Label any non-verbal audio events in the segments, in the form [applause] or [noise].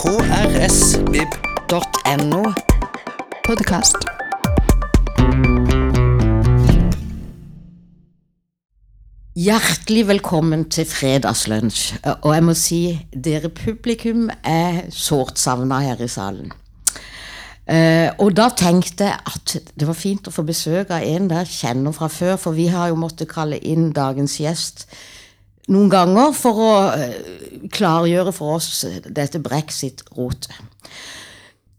krsvib.no. Podkast. Hjertelig velkommen til fredagslunsj. Og jeg må si dere publikum er sårt savna her i salen. Uh, og da tenkte jeg at det var fint å få besøk av en der kjenner fra før, for vi har jo måttet kalle inn dagens gjest noen ganger for å eh, klargjøre for oss dette brexit-rotet.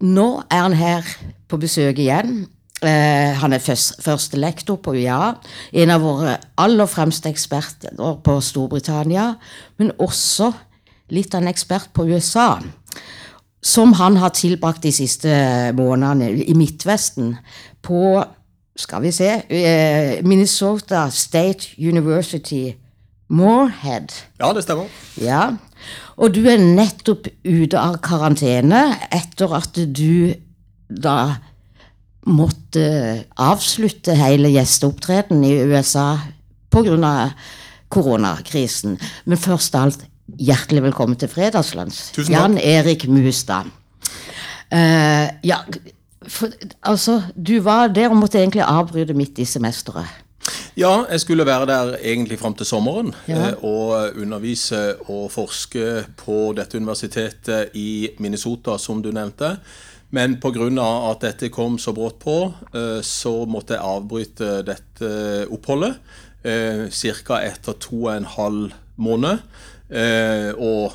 Nå er han her på besøk igjen. Eh, han er først, førstelektor på UiA, en av våre aller fremste eksperter på Storbritannia, men også litt av en ekspert på USA. Som han har tilbrakt de siste månedene i Midtvesten på skal vi se eh, Minnesota State University Moorhead. Ja, det stemmer. Ja, og du er nettopp ute av karantene etter at du da måtte avslutte hele gjesteopptreden i USA pga. koronakrisen. Men først av alt, hjertelig velkommen til takk. Jan Erik Mustad. Uh, ja, for, altså, du var der og måtte egentlig avbryte midt i semesteret. Ja, jeg skulle være der egentlig fram til sommeren Ja. eh, og undervise og forske på dette universitetet i Minnesota, som du nevnte. Men pga. at dette kom så brått på, eh, så måtte jeg avbryte dette oppholdet. Ca. etter to og en halv måned. Eh, Og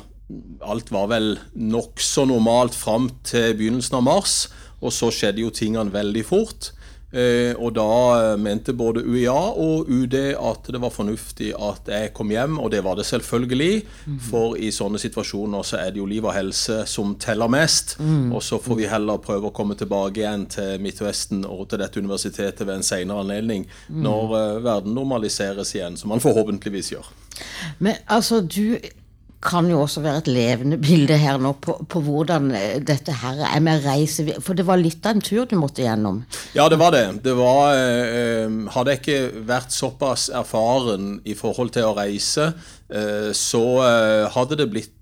alt var vel nokså normalt fram til begynnelsen av mars. Og så skjedde jo tingene veldig fort. Eh, og da eh, mente både UiA og UD at det var fornuftig at jeg kom hjem, og det var det selvfølgelig. For i sånne situasjoner så er det jo liv og helse som teller mest. Og så får vi heller prøve å komme tilbake igjen til Midtvesten og til dette universitetet ved en senere anledning, når eh, verden normaliseres igjen, som man forhåpentligvis gjør. Men altså, du kan jo også være et levende bilde her nå på, på hvordan eh, dette her er med reise. For det var litt av en tur du måtte gjennom. Ja, det var det. det var, eh, eh, hadde jeg ikke vært såpass erfaren i forhold til å reise, eh, så eh, hadde det blitt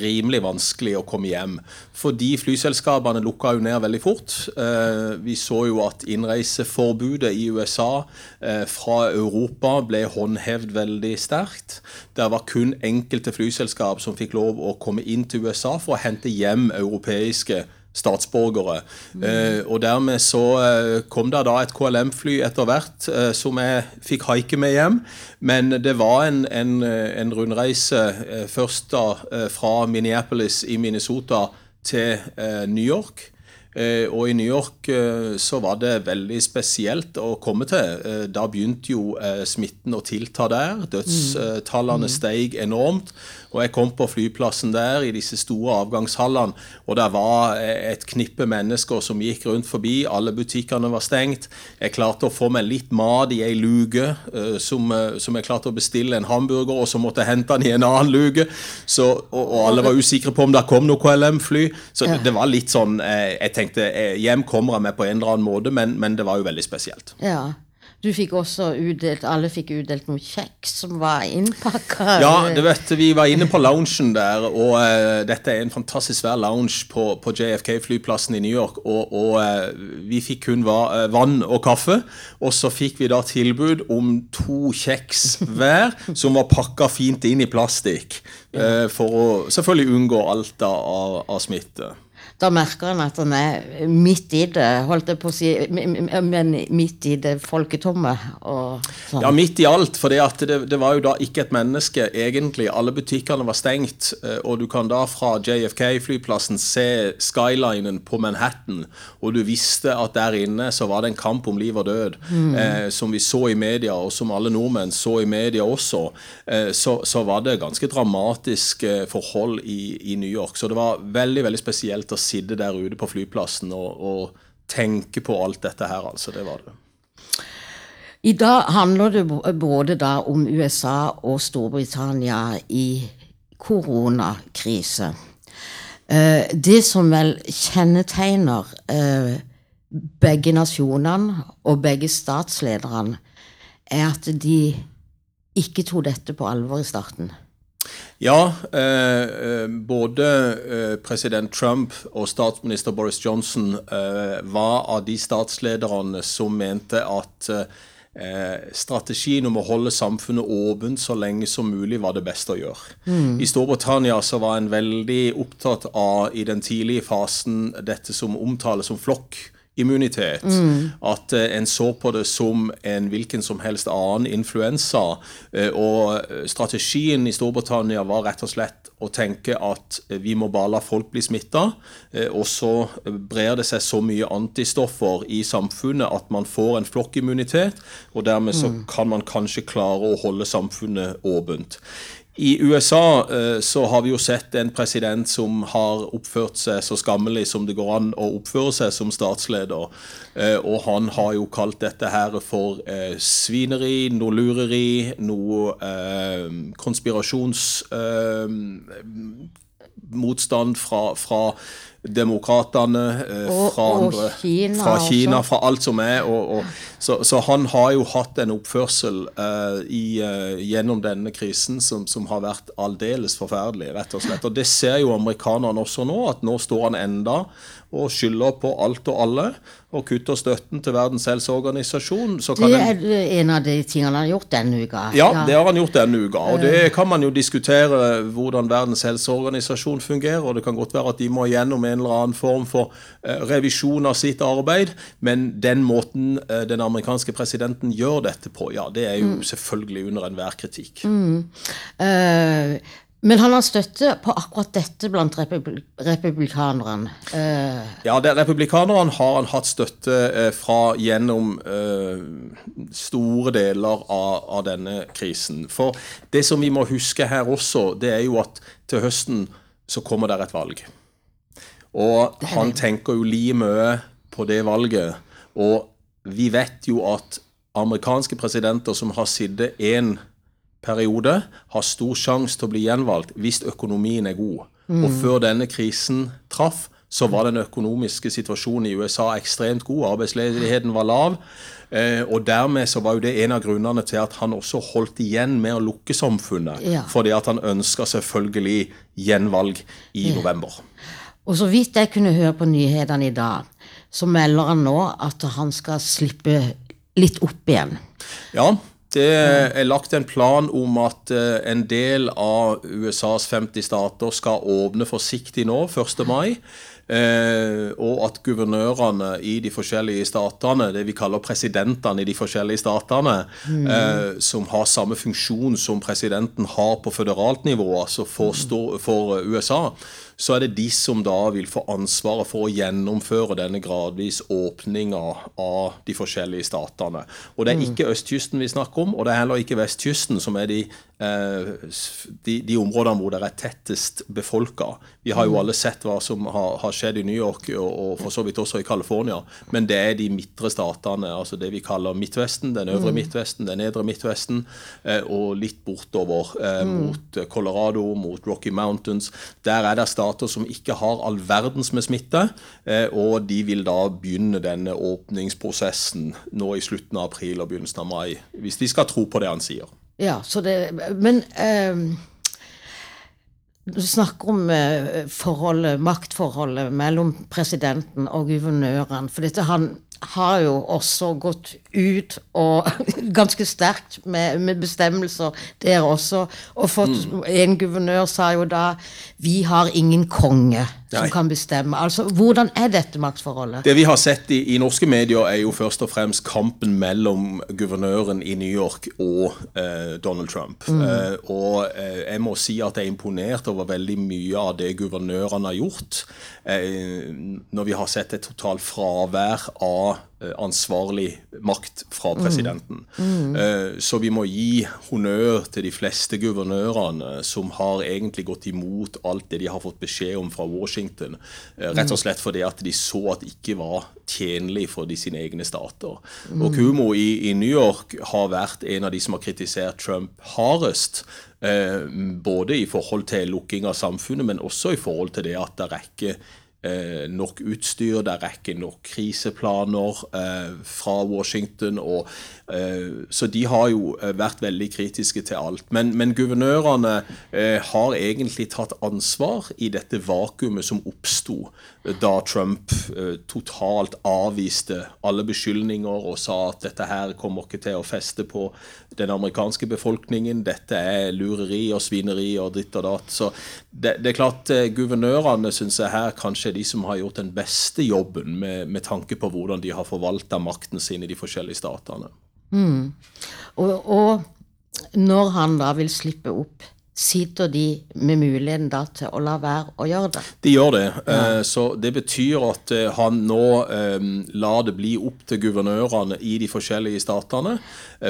rimelig vanskelig å komme hjem. Fordi flyselskapene lukka jo ned veldig fort. Eh, Vi så jo at innreiseforbudet i USA eh, fra Europa ble håndhevd veldig sterkt. Det var kun enkelte flyselskap som fikk lov å komme inn til USA for å hente hjem europeiske statsborgere. Eh, og dermed så eh, kom det da et KLM-fly etter hvert eh, som jeg fikk haike med hjem. Men det var en, en, eh, en rundreise eh, først da fra Minneapolis i Minnesota til New York. Eh, og i New York så var det veldig spesielt å komme til. Da begynte jo smitten å tilta der. Dødstallene steg enormt. Og jeg kom på flyplassen der i disse store avgangshallene, og det var eh, et knippe mennesker som gikk rundt forbi. Alle butikkene var stengt. Jeg klarte å få meg litt mat i ei luke, eh, som, eh, som jeg klarte å bestille en hamburger, og så måtte jeg hente den i en annen luke. Så, og, og alle var usikre på om det kom noe KLM-fly. Så det, det var litt sånn Jeg tenkte hjem kommer jeg meg på en eller annen måte, men, men det var jo veldig spesielt. Ja. Du fikk også udelt alle fikk utdelt noe kjeks som var innpakka. Ja, du vet, vi var inne på loungen der, og uh, dette er en fantastisk svær lounge på, på JFK-flyplassen i New York. Og, og uh, vi fikk kun va, eh, vann og kaffe, og så fikk vi da tilbud om to kjeks [laughs] hver, som var pakka fint inn i plastikk. Uh, for å selvfølgelig unngå alt da av, av smitte. Da merker en at en er midt i det, holdt jeg på å si, men midt i det folketomme. Og sånn. Ja, midt i alt, for det, det, det var jo da ikke et menneske egentlig. Alle butikkene var stengt, eh, og du kan da fra JFK-flyplassen se skylinen på Manhattan, og du visste at der inne så var det en kamp om liv og død, eh, som vi så i media, og som alle nordmenn så i media også. Eh, så, så var det ganske dramatiske forhold i, i New York. Så det var veldig, veldig spesielt å sitte der ute på flyplassen og, og tenke på alt dette her, altså. Det var det. I dag handler det både da om USA og Storbritannia i koronakrise. Eh, Det som vel kjennetegner eh, begge nasjonene og begge statslederne, er at de ikke tok dette på alvor i starten. Ja, eh, både eh, president Trump og statsminister Boris Johnson eh, var av de statslederne som mente at eh, strategien om å holde samfunnet åpent så lenge som mulig var det beste å gjøre. Mm. I Storbritannia så var en veldig opptatt av i den tidlige fasen dette som omtales som flokk immunitet. Mm. At uh, en så på det som en hvilken som helst annen influensa. Uh, og strategien i Storbritannia var rett og slett å tenke at vi må bare la folk bli smitta. Og så brer det seg så mye antistoffer i samfunnet at man får en flokkimmunitet. Og dermed så mm. kan man kanskje klare å holde samfunnet åpent. I USA eh, så har vi jo sett en president som har oppført seg så skammelig som det går an å oppføre seg som statsleder. Eh, og han har jo kalt dette her for eh, svineri, noe lureri, noe konspirasjonsmotstand fra, fra demokratene fra, andre, Kina, fra Kina, fra alt som er. Og, og, så, så, han har jo hatt en oppførsel eh, i, eh, gjennom denne krisen som, som, har vært aldeles forferdelig, rett og slett. Og det ser jo amerikanerne også nå, at nå står han enda og skylder på alt og alle og kutter støtten til Verdens helseorganisasjon. det er en av de tingene han har gjort denne uka. Ja, ja, det har han gjort denne uka. Og det kan man jo diskutere hvordan Verdens helseorganisasjon fungerer. Og det kan godt være at de må gjennom en eller annen form for eh, revisjon av sitt arbeid. Men den måten eh, den amerikanske presidenten gjør dette på, ja, det er jo mm. selvfølgelig under enhver kritikk. Mm. Uh, men han har støtte på akkurat dette blant republikanerne? Uh. Ja, det, republikanerne har han hatt støtte uh, fra gjennom uh, store deler av, av, denne krisen. For det som vi må huske her også, det er jo at til høsten så kommer det et valg. Og han tenker jo like mye på det valget. Og vi vet jo at amerikanske presidenter som har sittet én periode har stor sjanse til å bli gjenvalgt hvis økonomien er god. Mm. Og før denne krisen traff, så var den økonomiske situasjonen i USA ekstremt god. Arbeidsledigheten var lav. Eh, og dermed så var jo det en av grunnene til at han også holdt igjen med å lukke samfunnet. Ja. Fordi at han ønska selvfølgelig gjenvalg i ja. november. Og så vidt jeg kunne høre på nyhetene i dag, så melder han nå at han skal slippe litt opp igjen. Ja, det er lagt en plan om at eh, en del av USAs 50 stater skal åpne forsiktig nå, 1. mai. Eh, og at guvernørene i de forskjellige statene, det vi kaller presidentene i de forskjellige statene, mm. eh, som har samme funksjon som presidenten har på føderalt nivå, altså for, for USA, så er det de som da vil få ansvaret for å gjennomføre denne gradvis åpninga av de forskjellige statene. Og det er mm. ikke østkysten vi snakker om, og det er heller ikke vestkysten, som er de, de, de områdene hvor det er tettest befolka. Vi har jo mm. alle sett hva som har, har skjedd i New York, og, og, for så vidt også i California, men det er de midtre statene, altså det vi kaller Midtvesten, den øvre mm. Midtvesten, den nedre Midtvesten, eh, og litt bortover eh, mm. mot Colorado, mot Rocky Mountains. Der er det stater stater som ikke har all verdens med smitte. Eh, og de vil da begynne denne åpningsprosessen nå i slutten av april og begynnelsen av mai. Hvis de skal tro på det han sier. Ja, så det, Men eh, du snakker om forholdet, maktforholdet mellom presidenten og guvernøren. For dette han har jo også gått ut og [laughs] ganske sterkt med, med bestemmelser der også. Og fått, mm. en guvernør sa jo da 'vi har ingen konge' som Nei. kan bestemme. Altså, Hvordan er dette maktforholdet? Det vi har sett i, i, norske medier, er jo først og fremst kampen mellom guvernøren i New York og eh, Donald Trump. Mm. Eh, og eh, jeg må si at jeg er imponert over veldig mye av det guvernørene har gjort. Eh, når vi har sett et totalt fravær av ansvarlig makt fra presidenten. Mm. Mm. Så vi må gi honnør til de fleste guvernørene som har egentlig gått imot alt det de har fått beskjed om fra Washington. Eh, rett og slett fordi at de så at det ikke var tjenlig for de sine egne stater. Mm. Og Kumo i, i, New York har vært en av de som har kritisert Trump hardest. Eh, både i forhold til lukking av samfunnet, men også i forhold til det at det er ikke eh, nok utstyr, det er ikke nok kriseplaner eh, fra Washington. Og, eh, så de har jo eh, vært veldig kritiske til alt. Men, men guvernørene eh, har egentlig tatt ansvar i dette vakuumet som oppsto da Trump eh, totalt avviste alle beskyldninger og sa at dette her kommer ikke til å feste på den amerikanske befolkningen. Dette er lureri og svineri og dritt og datt. Så det, det, er klart Guvernørene syns jeg her kanskje er de som har gjort den beste jobben med, med tanke på hvordan de har forvalta makten sin i de forskjellige statene. Mm. Og, og når han da vil slippe opp sitter de med muligheten da til å la være å gjøre det? De gjør det. Ja. Eh, så det betyr at eh, han nå eh, lar det bli opp til guvernørene i de forskjellige statene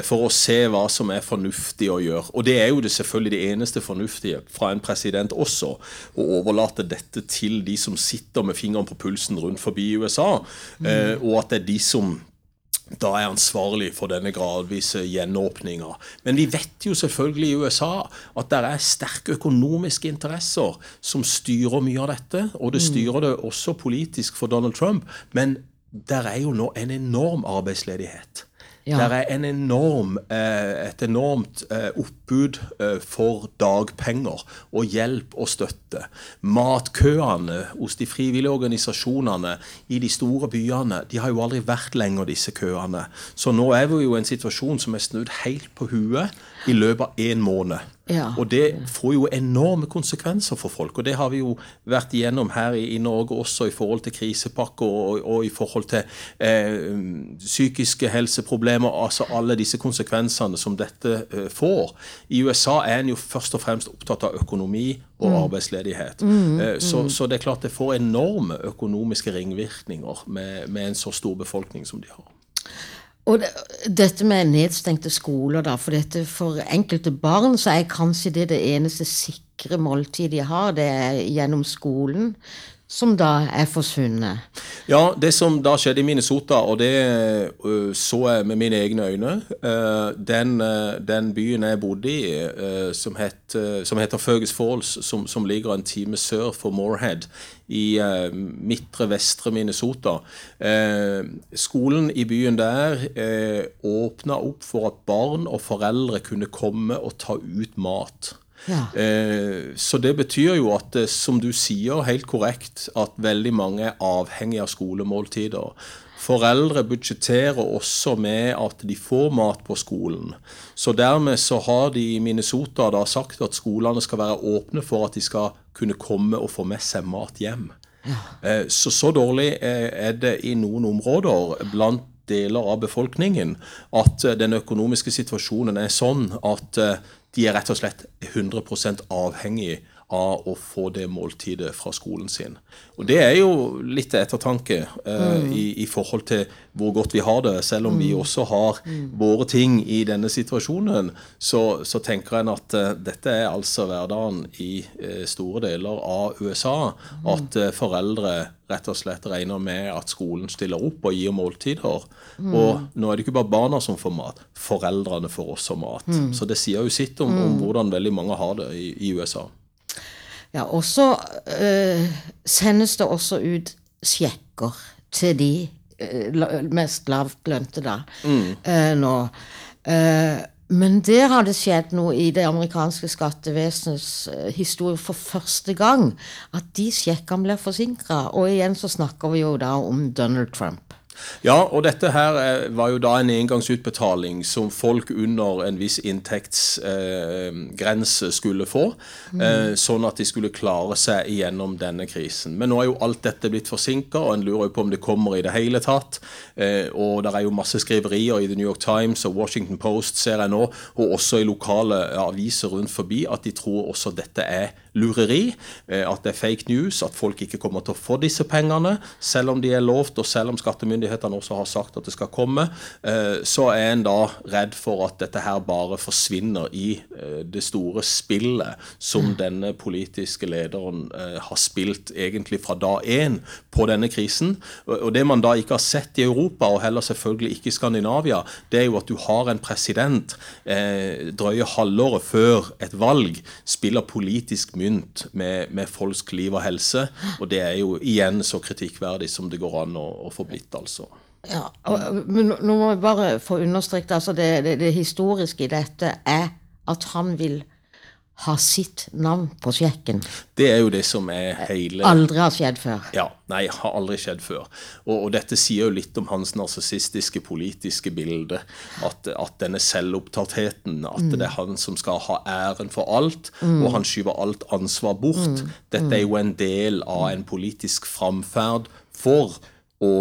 for å se hva som er fornuftig å gjøre. Og det er jo det selvfølgelig det eneste fornuftige fra en president også, å overlate dette til de som sitter med fingeren på pulsen rundt forbi USA, mm. og at det er de som da er ansvarlig for denne gradvise gjenåpninga. Men vi vet jo selvfølgelig i USA at det er sterke økonomiske interesser som styrer mye av dette. Og det mm. styrer det også politisk for Donald Trump. Men der er jo nå en enorm arbeidsledighet. Ja. Det er en enorm, eh, et enormt eh, oppbud eh, for dagpenger og hjelp og støtte. Matkøene hos de frivillige organisasjonene i de store byene de har jo aldri vært lenger, disse køene. Så nå er vi jo i en situasjon som er snudd helt på huet i løpet av én måned. Ja. Og det får jo enorme konsekvenser for folk. Og det har vi jo vært igjennom her i, i Norge også i forhold til krisepakker og, og, i forhold til eh, psykiske helseproblemer. Altså alle disse konsekvensene som dette eh, får. I USA er en jo først og fremst opptatt av økonomi og mm. arbeidsledighet. Mm, eh, så, mm. så, det er klart det får enorme økonomiske ringvirkninger med, med en så stor befolkning som de har. Og det, dette med nedstengte skoler, da, for dette for enkelte barn så er kanskje det det eneste sikre måltidet de har, det er gjennom skolen som da er forsvunnet? Ja, det som da skjedde i Minnesota, og det så jeg med mine egne øyne den, den, byen jeg bodde i, som, het, som, heter Fergus Falls, som, som, ligger en time sør for Moorhead i midtre, vestre Minnesota Skolen i byen der åpna opp for at barn og foreldre kunne komme og ta ut mat. Ja. Eh, så det betyr jo at, eh, som du sier helt korrekt, at veldig mange er avhengig av skolemåltider. Foreldre budsjetterer også med at de får mat på skolen. Så dermed så har de i Minnesota da sagt at skolene skal være åpne for at de skal kunne komme og få med seg mat hjem. Ja. Eh, så så dårlig er det i noen områder blant deler av befolkningen at den økonomiske situasjonen er sånn at de er rett og slett 100% avhengig av å få det måltidet fra skolen sin. Og det er jo litt til ettertanke eh, mm. i, i, forhold til hvor godt vi har det. Selv om mm. vi også har mm. våre ting i denne situasjonen, så, så tenker en at uh, dette er altså hverdagen i uh, store deler av USA. Mm. At uh, foreldre rett og slett regner med at skolen stiller opp og gir måltider. Mm. Og nå er det ikke bare barna som får mat, foreldrene får også mat. Mm. Så det sier jo sitt om, om, mm. hvordan veldig mange har det i, i USA. Ja, og så øh, sendes det også ut sjekker til de øh, mest lavtlønte da, mm. øh, nå. men der har det skjedd noe i det amerikanske skattevesenets historie for første gang. At de sjekkene blir forsinka. Og igjen så snakker vi jo da om Donald Trump. Ja, og dette her eh, var jo da en engangsutbetaling som folk under en viss inntektsgrense eh, skulle få. Mm. Eh, sånn at de skulle klare seg gjennom denne krisen. Men nå er jo alt dette blitt forsinka, og en lurer jo på om det kommer i det hele tatt. Eh, og det er jo masse skriverier i The New York Times og Washington Post, ser jeg nå, og også i lokale aviser rundt forbi, at de tror også dette er lureri, eh, at det er fake news, at folk ikke kommer til å få disse pengene, selv om de er lovt, og selv om skattemyndighetene også har sagt at det skal komme, eh, så er en da redd for at dette her bare forsvinner i eh, det store spillet som denne politiske lederen har spilt egentlig fra dag én på denne krisen. Og det man da ikke har sett i Europa, og heller selvfølgelig ikke i Skandinavia, det er jo at du har en president drøye halvåret før et valg spiller politisk mynt med, med folks liv og helse. Og det er jo igjen så kritikkverdig som det går an å, å få blitt, altså. Ja, og, men nå må vi bare få understreket altså det, det, det historiske i dette er at han vil ha sitt navn på sjekken. Det er jo det som er hele Aldri har skjedd før. Ja, Nei, har aldri skjedd før. Og, og dette sier jo litt om hans narsissistiske politiske bilde. At, at denne selvopptattheten, at det er han som skal ha æren for alt, og han skyver alt ansvar bort. Dette er jo en del av en politisk framferd for å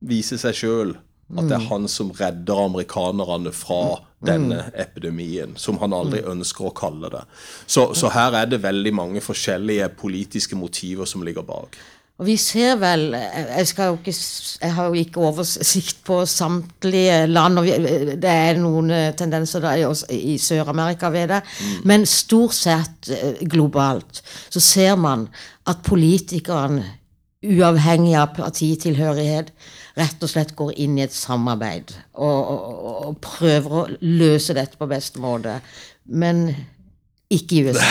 vise seg sjøl at det er han som redder amerikanerne fra denne epidemien, som han aldri ønsker å kalle det. Så, så her er det veldig mange forskjellige politiske motiver som ligger bak. Og vi ser vel Jeg, jo ikke, jeg har jo ikke oversikt på samtlige land, og vi, det er noen eh, tendenser der i, i Sør-Amerika ved det, men stort sett eh, globalt så ser man at politikerne, uavhengig av partitilhørighet, rett og slett går inn i et samarbeid og, og, og prøver å løse dette på beste måte. Men ikke i USA.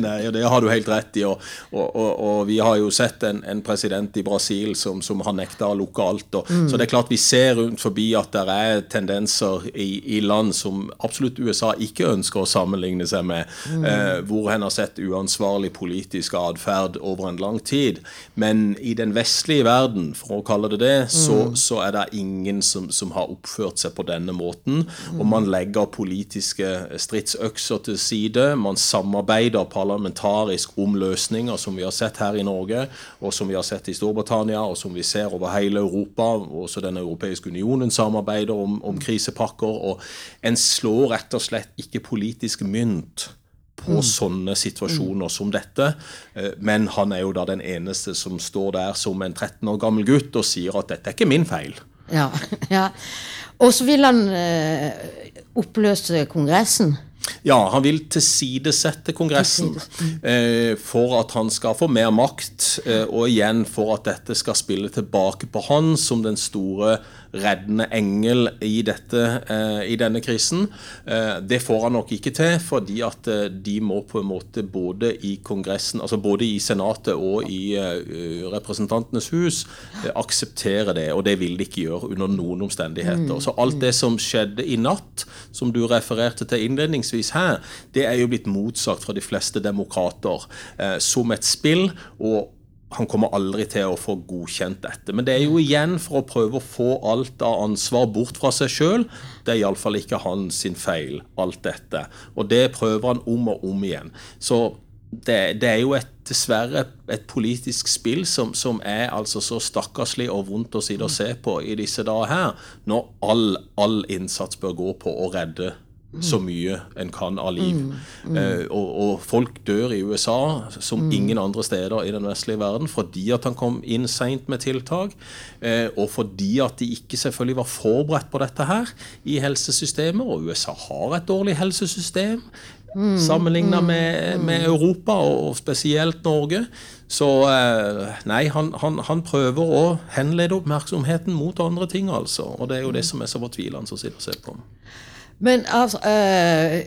Nei, [laughs] og det har du helt rett i. Og, og, og, og vi har jo sett en, en president i Brasil som, som har nekta å lukke alt. Så det er klart vi ser rundt forbi at det er tendenser i, i land som absolutt USA ikke ønsker å sammenligne seg med, eh, hvor en har sett uansvarlig politisk atferd over en lang tid. Men i den vestlige verden, for å kalle det det, så, så er det ingen som, som har oppført seg på denne måten. Og man legger politiske stridsøkser til side. Man samarbeider parlamentarisk om løsninger, som vi har sett her i Norge, og som vi har sett i Storbritannia, og som vi ser over hele Europa. Også Den europeiske unionen samarbeider om, om krisepakker. Og en slår rett og slett ikke politisk mynt på sånne situasjoner som dette. Eh, Men han er jo da den eneste som står der som en 13 år gammel gutt og sier at dette er ikke min feil. Ja, [laughs] ja. Og så vil han øh, oppløse Kongressen. Ja, han vil tilsidesette Kongressen eh, for at han skal få mer makt, eh, og igjen for at dette skal spille tilbake på han som den store reddende engel i, dette, eh, i denne krisen. Eh, det får han nok ikke til, fordi at eh, de må på en måte både i Kongressen, altså både i Senatet og i Representantenes hus akseptere det, og det vil de ikke gjøre under noen omstendigheter. Så alt det som skjedde i natt, som du refererte til innledningsvis her, det er jo blitt motsagt fra de fleste demokrater som et spill. og han kommer aldri til å få godkjent dette. Men det er jo igjen for å prøve å få alt av ansvar bort fra seg sjøl. Det er iallfall ikke hans sin feil, alt dette. Og det prøver han om og om igjen. Så det, det er jo et, dessverre et politisk spill som, som er altså så stakkarslig og vondt å sitte og se på i disse dager her, når all, all innsats bør gå på å redde så mye en kan av liv. Eh, og, og folk dør i USA som ingen andre steder i den vestlige verden fordi at han kom inn seint med tiltak, eh, og fordi at de ikke selvfølgelig var forberedt på dette her i helsesystemet. Og USA har et dårlig helsesystem sammenligna med, med Europa, og, og spesielt Norge. Så eh, nei, han, han, han prøver å henlede oppmerksomheten mot andre ting, altså. Og det er jo det som er så fortvilende å sitte og se på. Men altså uh,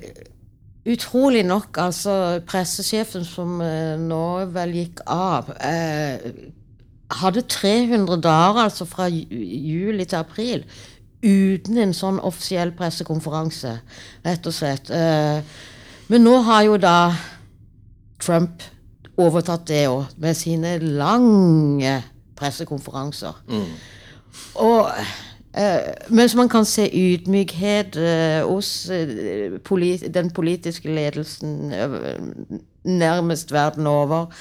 Utrolig nok, altså pressesjefen som uh, nå vel gikk av, eh, hadde 300 dager, altså fra juli til april, uten en sånn offisiell pressekonferanse, rett og slett. Men nå har jo da Trump overtatt det òg, med sine lange pressekonferanser. Og eh, mens man kan se ydmykhet eh, hos eh, den politiske ledelsen eh, nærmest verden over,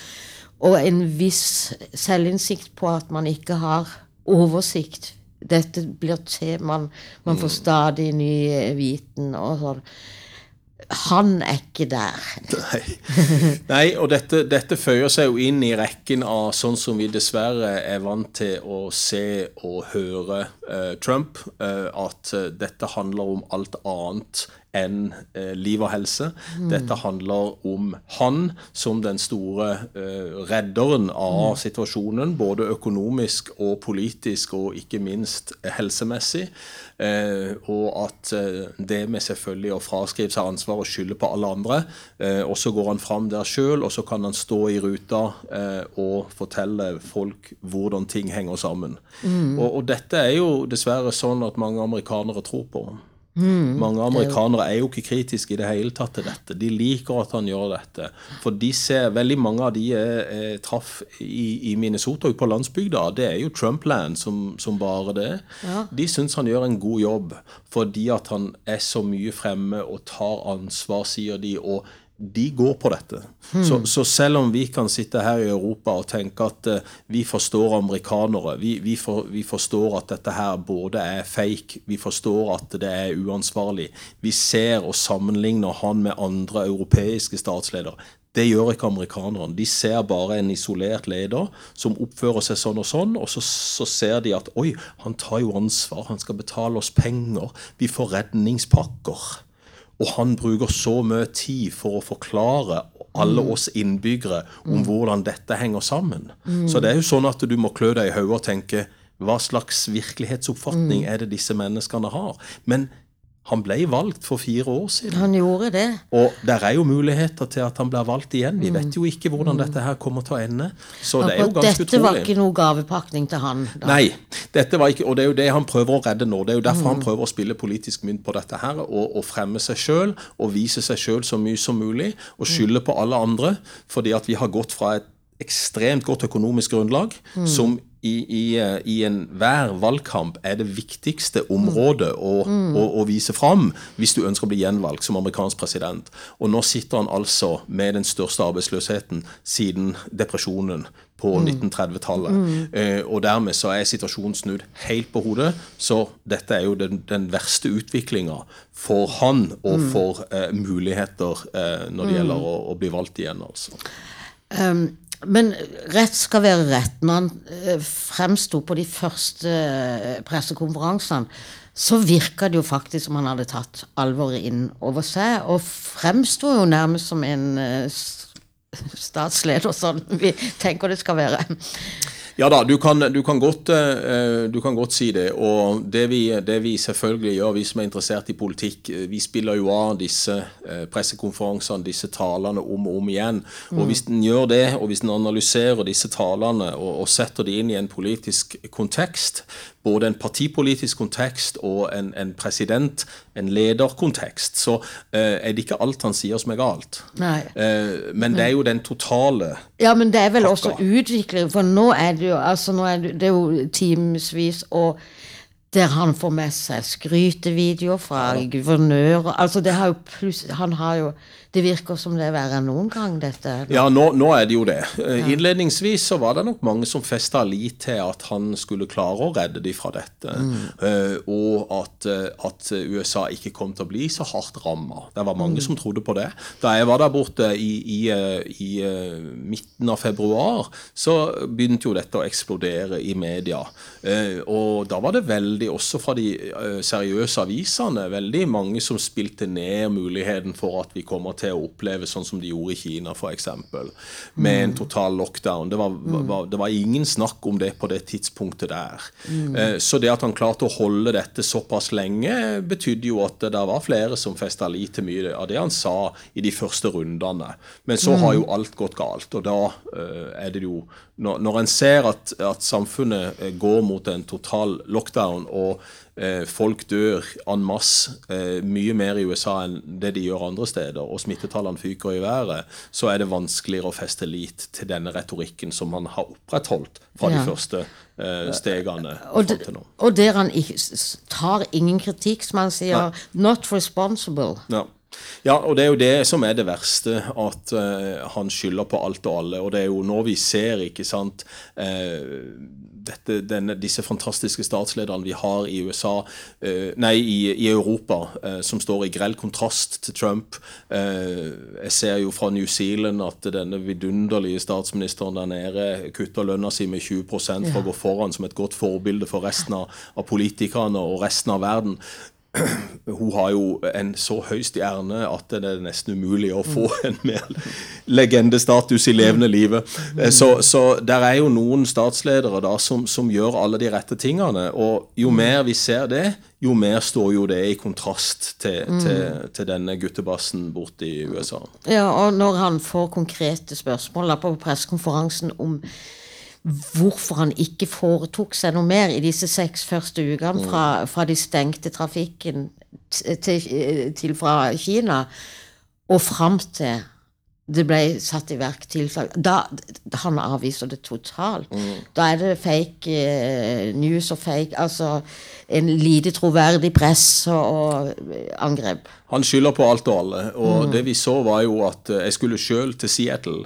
og en viss selvinnsikt på at man ikke har oversikt. Dette blir til, man, man får stadig ny eh, viten og sånn. Han er ikke der. Nei, Nei og dette, dette føyer seg jo inn i rekken av sånn som vi dessverre er vant til å se og høre uh, Trump. uh, at eh, dette handler om alt annet enn eh, liv og helse. Dette handler om han som den store eh, redderen av situasjonen, både økonomisk og politisk, og ikke minst helsemessig. Eh, og at eh, det med selvfølgelig å fraskrive seg ansvar og skylde på alle andre, eh, og så går han fram der sjøl, og så kan han stå i ruta eh, og fortelle folk hvordan ting henger sammen. Og, og dette er jo dessverre sånn at mange amerikanere tror på. Mange amerikanere er jo ikke kritiske i det hele tatt til dette. De liker at han gjør dette. For de ser, veldig mange av de jeg, traff i, i Minnesota ute på landsbygda, det er jo Trump-land som, som bare det. De syns han gjør en god jobb fordi at han er så mye fremme og tar ansvar, sier de. og de går på dette. Så, så selv om vi kan sitte her i Europa og tenke at uh, vi forstår amerikanere, vi, vi, for, vi forstår at dette her både er fake, vi forstår at det er uansvarlig, vi ser og sammenligner han med andre europeiske statsledere. Det gjør ikke amerikanerne. De ser bare en isolert leder som oppfører seg sånn og sånn, og så, så ser de at oi, han tar jo ansvar, han skal betale oss penger, vi får redningspakker. Og han bruker så mye tid for å forklare alle oss innbyggere om hvordan dette henger sammen. Så det er jo sånn at du må klø deg i hodet og tenke hva slags virkelighetsoppfatning er det disse menneskene har? Men han ble valgt for fire år siden. Han gjorde det. Og der er jo muligheter til at han blir valgt igjen. Vi vet jo ikke hvordan dette her kommer til å ende. Så det er jo ganske ganske dette var ikke noe gavepakning til han. Da. Nei, dette var ikke, og det er jo det han prøver å redde nå. Det er jo derfor han prøver å spille politisk mynt på dette her, og, og fremme seg sjøl og vise seg sjøl så mye som mulig, og skylde på alle andre, fordi at vi har gått fra et ekstremt godt økonomisk grunnlag, som i, i, eh, i enhver valgkamp er det viktigste området å, å, å vise fram hvis du ønsker å bli gjenvalgt som amerikansk president. Og nå sitter han altså med den største arbeidsløsheten siden depresjonen på 1930-tallet. Eh, og dermed så er situasjonen snudd helt på hodet. Så dette er jo den, den verste utviklinga for han og for eh, muligheter eh, når det gjelder å, å bli valgt igjen, altså. Um, men rett skal være rett. Når han uh, fremsto på de første eh, pressekonferansene, så virka det jo faktisk som han hadde tatt alvoret inn over seg, og fremsto jo nærmest som en eh, statsleder, sånn vi tenker det skal være. Ja da, du kan, du kan, godt, eh, du kan godt si det. Og det vi, det vi selvfølgelig gjør, vi som er interessert i politikk, eh, vi spiller jo av disse eh, pressekonferansene, disse talene om og om igjen. Og hvis en gjør det, og hvis en analyserer disse talene og, og setter de inn i en politisk kontekst, både en partipolitisk kontekst og en, en president, en lederkontekst, så eh, er det ikke alt han sier som er galt. Eh, men det er jo den totale Ja, men det er vel Pakka. også utvikling, for nå er det jo altså er det, det er jo timevis og der han får med seg skrytevideoer fra guvernører Altså, Han har jo Det virker som det er verre enn noen gang, dette. Ja, nå, nå er det jo det. Ja. Innledningsvis så var det nok mange som festa lit til at han skulle klare å redde de fra dette. Mm. og at, eh, at USA ikke kom til å bli så hardt ramma. Det var mange som trodde på det. Da jeg var der borte i, i, eh, i eh, midten av februar, så begynte jo dette å eksplodere i media. Eh, og da var det veldig, også fra de eh, seriøse avisene, veldig mange som spilte ned muligheten for at vi kommer til å oppleve sånn som de gjorde i Kina, f.eks. Med en total lockdown. Det var, var, det var ingen snakk om det på det tidspunktet der. Eh, så det at han klarte å holde dette såpass lenge, betydde jo at det var flere som festa lit til mye av det han sa i de første rundene. Men så har jo alt gått galt, og da eh, er det jo Når, når en ser at, at samfunnet eh, går mot en total lockdown, og folk dør en masse, eh, mye mer i USA enn det de gjør andre steder, og smittetallene fyker i været, så er det vanskeligere å feste lit til denne retorikken som man har opprettholdt fra Ja. de første eh, stegene Og, fram til nå. og der han tar ingen kritikk, som han sier 'not responsible'. Ja. Ja, og det er jo det som er det verste, at uh, han skylder på alt og alle. Og det er jo nå vi ser, ikke sant uh, dette, denne, disse fantastiske statslederne vi har i USA, uh, nei, i, i Europa, som står i grell kontrast til Trump. jeg ser jo fra New Zealand at denne vidunderlige statsministeren der nede kutter lønna si med 20% for å gå foran som et godt forbilde for resten av, av politikerne og resten av verden. [clears throat] hun har jo en så høy stjerne at det er nesten umulig å få en mer legendestatus i levende livet. Så, så der er jo noen statsledere da som, som, gjør alle de rette tingene. Og jo mer vi ser det, jo mer står jo det i kontrast til, til, til denne guttebassen borte i USA. Ja, og når han får konkrete spørsmål på pressekonferansen om hvorfor han ikke foretok seg noe mer i disse seks første ukene fra, fra de stengte trafikken til, til fra Kina og fram til det ble satt i verk tiltak. Da, han avviser det totalt. Mm. Da er det fake uh, news og fake Altså en lite troverdig press og, og angrep. Han skylder på alt og alle. Og mm. det vi så, var jo at jeg skulle sjøl til Seattle,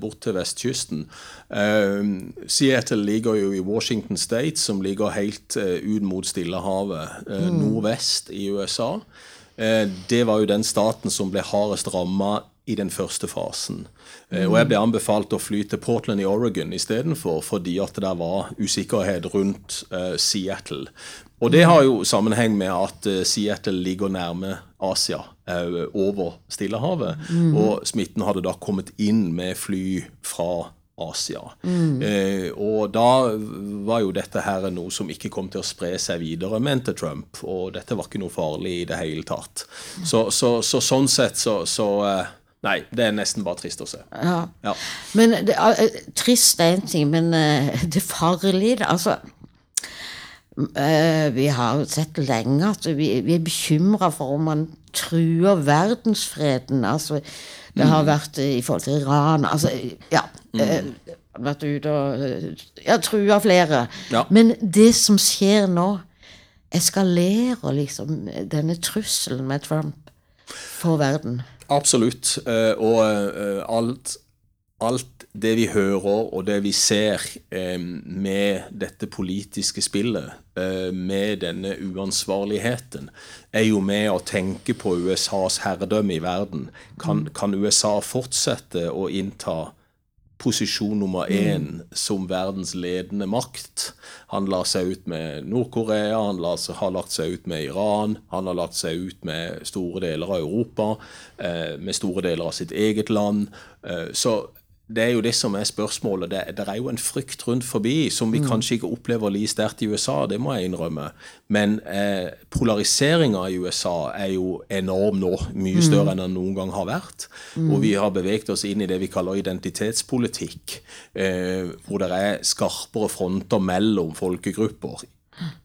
bort til vestkysten. Uh, Seattle ligger jo i Washington State, som ligger helt uh, ut mot Stillehavet, uh, mm. nordvest i USA. det var jo den staten som ble hardest ramma i den første fasen. Mm. Og jeg ble anbefalt å fly til Portland i Oregon istedenfor, fordi at det var usikkerhet rundt Seattle. Og det har jo sammenheng med at Seattle ligger nærme Asia, over Stillehavet. Mm. Og smitten hadde da kommet inn med fly fra Asia. Mm. Eh, og da var jo dette her noe som ikke kom til å spre seg videre, mente Trump. Og dette var ikke noe farlig i det hele tatt. Så, så, så sånn sett så, så eh, Nei, det er nesten bare trist å se. Ja. ja. Men det, uh, Trist er en ting, men det farlige Altså Vi har sett lenge at vi, vi er bekymra for om man truer verdensfreden. Altså, det har mm. vært i forhold til Iran altså, Ja. Mm. vært ute og ja, trua flere. Ja. Men det som skjer nå, eskalerer liksom denne trusselen med Trump for verden. Absolutt. Eh, og eh, alt, alt det vi hører og det vi ser med dette politiske spillet, med denne uansvarligheten, er jo med å tenke på USAs herredømme i verden. Kan, mm. kan USA fortsette å innta posisjon nummer én mm. som verdens ledende makt. Han la seg ut med Nord-Korea, han la, har lagt seg ut med Iran, han har lagt seg ut med store deler av Europa, eh, med store deler av sitt eget land. Eh, så det er jo det som er spørsmålet. Det, det, er jo en frykt rundt forbi som vi mm. kanskje ikke opplever like sterkt i USA, det må jeg innrømme. Men eh, polariseringa i USA er jo enorm nå. Mye mm. større enn den noen gang har vært. Mm. Og vi har beveget oss inn i det vi kaller identitetspolitikk. Eh, hvor det er skarpere fronter mellom folkegrupper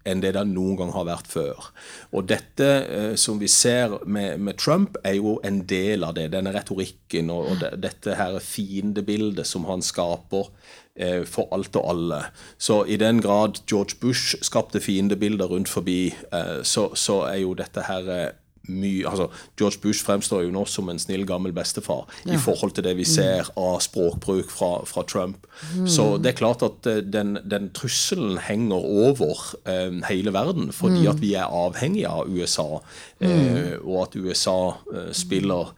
enn det det noen gang har vært før. Og dette eh, som vi ser med, med, Trump, er jo en del av det. Denne retorikken og, og de, dette her fiendebildet som han skaper eh, for alt og alle. Så i den grad George Bush skapte fiendebilder rundt forbi, eh, så, så, er jo dette her eh, mye altså George Bush fremstår jo nå som en snill, gammel bestefar ja. i forhold til det vi mm. ser av språkbruk fra, fra Trump. Mm. Så det er klart at eh, den, den trusselen henger over eh, hele verden, fordi mm. at vi er avhengige av USA, eh, mm. og at USA eh, spiller.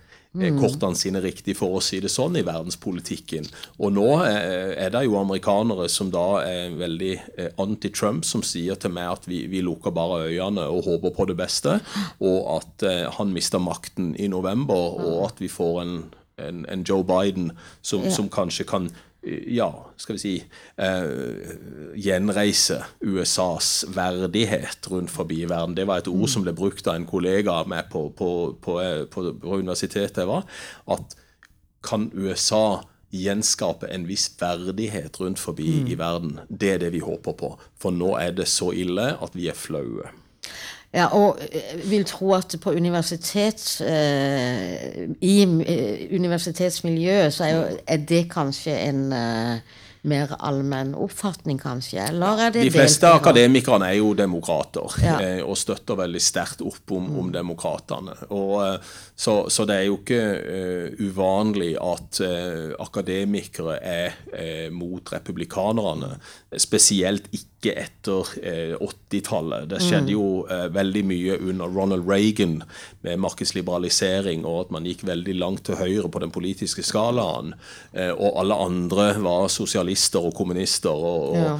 Kortene sine riktig, for å si det sånn, i verdenspolitikken. Og nå eh, er det jo amerikanere som da er veldig eh, anti-Trump, som sier til meg at vi, vi, lukker bare øynene og håper på det beste, og at han mister makten i november, og at vi får en, en, en Joe Biden som, som kanskje kan ja, skal vi si eh, gjenreise USAs verdighet rundt forbi verden. Det var et ord som ble brukt av en kollega av meg på, på, på, på, universitetet jeg var. At kan USA gjenskape en viss verdighet rundt forbi mm. i verden? Det er det vi håper på. For nå er det så ille at vi er flaue. Ja, og jeg vil tro at på universitet eh, I eh, universitetsmiljøet så er, jo, er, det kanskje en, eh, mer allmenn oppfatning, kanskje? Eller er det De fleste delt- akademikerne er jo demokrater, Ja. eh, og støtter veldig sterkt opp om, om demokratene. Og, eh, så, så det er jo ikke uh, uvanlig at uh, akademikere er uh, mot republikanerne. Spesielt ikke etter eh, 80-tallet. Det skjedde jo eh, veldig mye under Ronald Reagan med markedsliberalisering, og at man gikk veldig langt til høyre på den politiske skalaen. Eh, og alle andre var sosialister og kommunister. og, og Ja.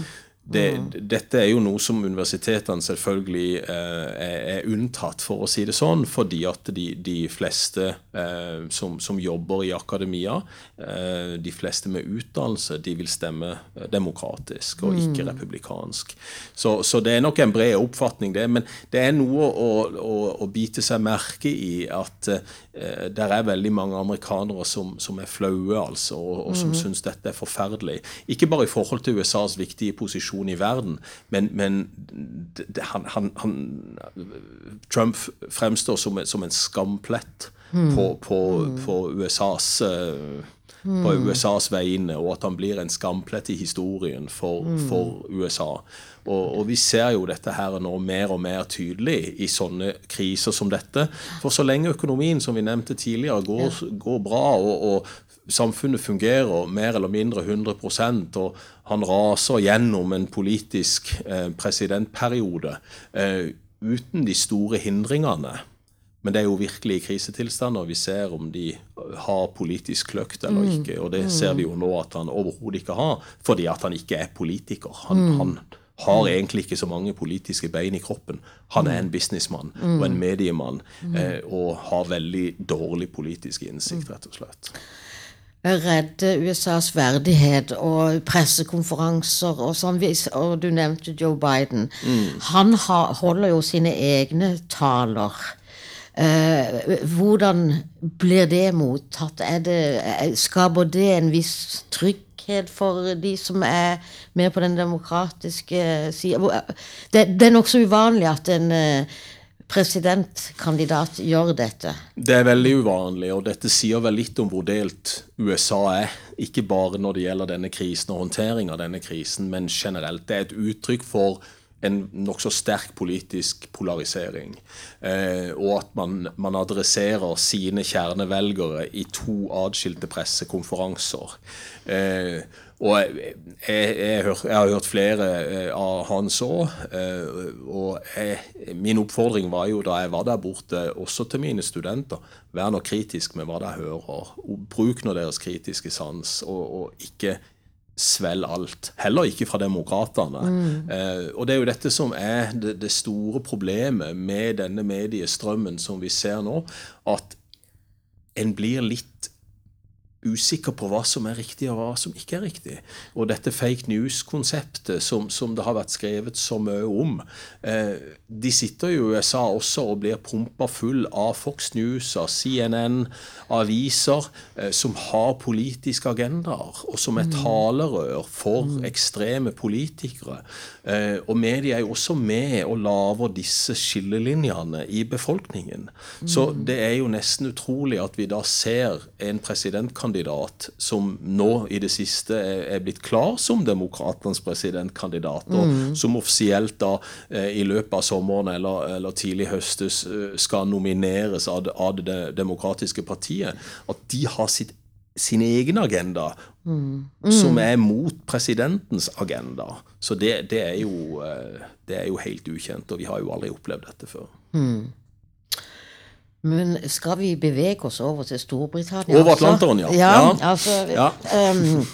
Det, dette er jo noe som universitetene selvfølgelig eh, er, er unntatt, for å si det sånn, fordi at de, de fleste eh, som, som jobber i akademia, eh, de fleste med utdannelse, de vil stemme demokratisk og ikke republikansk. Så, så det er nok en bred oppfatning, det. Men det er noe å, å, å bite seg merke i at eh, det er veldig mange amerikanere som, som er flaue, altså, og, og som syns dette er forferdelig. Ikke bare i forhold til USAs viktige posisjon i verden, men, men han, han, han, Trump fremstår som, som en skamplett på, på, på USAs eh, på USAs vegne, og at han blir en skamplett i historien for, for USA. Og, og vi ser jo dette her nå mer og mer tydelig i sånne kriser som dette. For så lenge økonomien, som vi nevnte tidligere, går, går bra, og, og samfunnet fungerer mer eller mindre 100% og han raser gjennom en politisk eh, presidentperiode eh, uten de store hindringene. Men det er jo virkelig i krisetilstander vi ser om de har politisk kløkt eller ikke. Og det ser vi jo nå at han overhodet ikke har, fordi at han ikke er politiker. Han, han har egentlig ikke så mange politiske bein i kroppen. Han er en businessmann og en mediemann, eh, og har veldig dårlig politisk innsikt, rett og slett. redde USAs verdighet og pressekonferanser og sånn. Og du nevnte Joe Biden. Han har, holder jo sine egne taler. Eh, hvordan blir det mottatt? Det, eh, skaper det en viss trygghet for de som er med på den demokratiske sida? Det, det er nokså uvanlig at en eh, presidentkandidat gjør dette. Det er veldig uvanlig, og dette sier vel litt om hvor delt USA er. Ikke bare når det gjelder denne krisen og håndtering av denne krisen, men generelt. Det er et uttrykk for en nokså sterk politisk polarisering. Eh, og at man, man adresserer sine kjernevelgere i to atskilte pressekonferanser. Eh, og jeg, jeg, jeg, jeg har hørt flere eh, av hans òg. og jeg, min oppfordring var jo da jeg var der borte, også til mine studenter, vær nå kritisk med hva dere hører. og Bruk nå deres kritiske sans, og, og ikke svelg alt. Heller ikke fra demokratene. Eh, og det er jo dette som er det, det store problemet med denne mediestrømmen som vi ser nå, at en blir litt usikker på hva som er riktig og hva som ikke er riktig. Og dette fake news-konseptet som, som det har vært skrevet så mye om. Eh, de sitter jo i USA også og blir pumpa full av Fox News, av CNN, aviser eh, som har politiske agendaer, og som er talerør for ekstreme politikere. Eh, og media er jo også med og lager disse skillelinjene i befolkningen. Så det er jo nesten utrolig at vi da ser en presidentkandidat som nå i det siste er, er blitt klar som demokratenes presidentkandidat, og som offisielt da eh, i løpet av sommeren eller, eller tidlig høstes eh, skal nomineres av, det- av det demokratiske partiet, at de har sitt sin egen agenda, som er mot presidentens agenda. Så det, det, er jo, eh, det er jo helt ukjent, og vi har jo aldri opplevd dette før. Men skal vi bevege oss over til Storbritannia? Over altså? Atlanteren, ja. Ja, Ja. altså Ja. Um,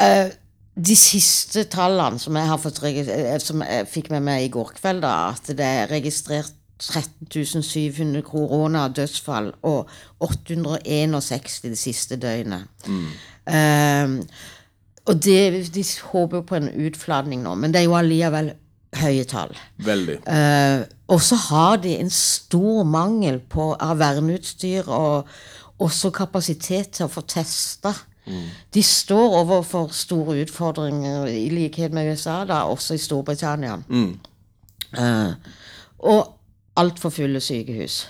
uh, De siste tallene som jeg har fått eh, som jeg fikk med meg i går kveld, da, at det er registrert 13 700 koronadødsfall og 861 det siste døgnet. Ehm, og det, de håper på en utfladning nå, men det er jo allikevel høye tall. Veldig. Eh, og så har de en stor mangel på av verneutstyr og også kapasitet til å få testa. De står overfor store utfordringer, i likhet med USA, da, også i Storbritannia. Eh, og altfor fulle sykehus.